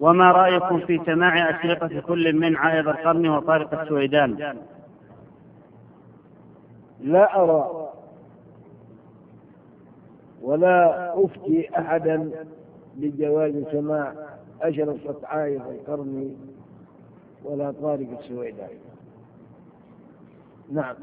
وما رأيكم في سماع أشرقة كل من عائض القرن وطارق السويدان؟ لا أرى ولا أفتي أحدا بجواز سماع أشرفة عائض القرن ولا طارق السويدان. نعم.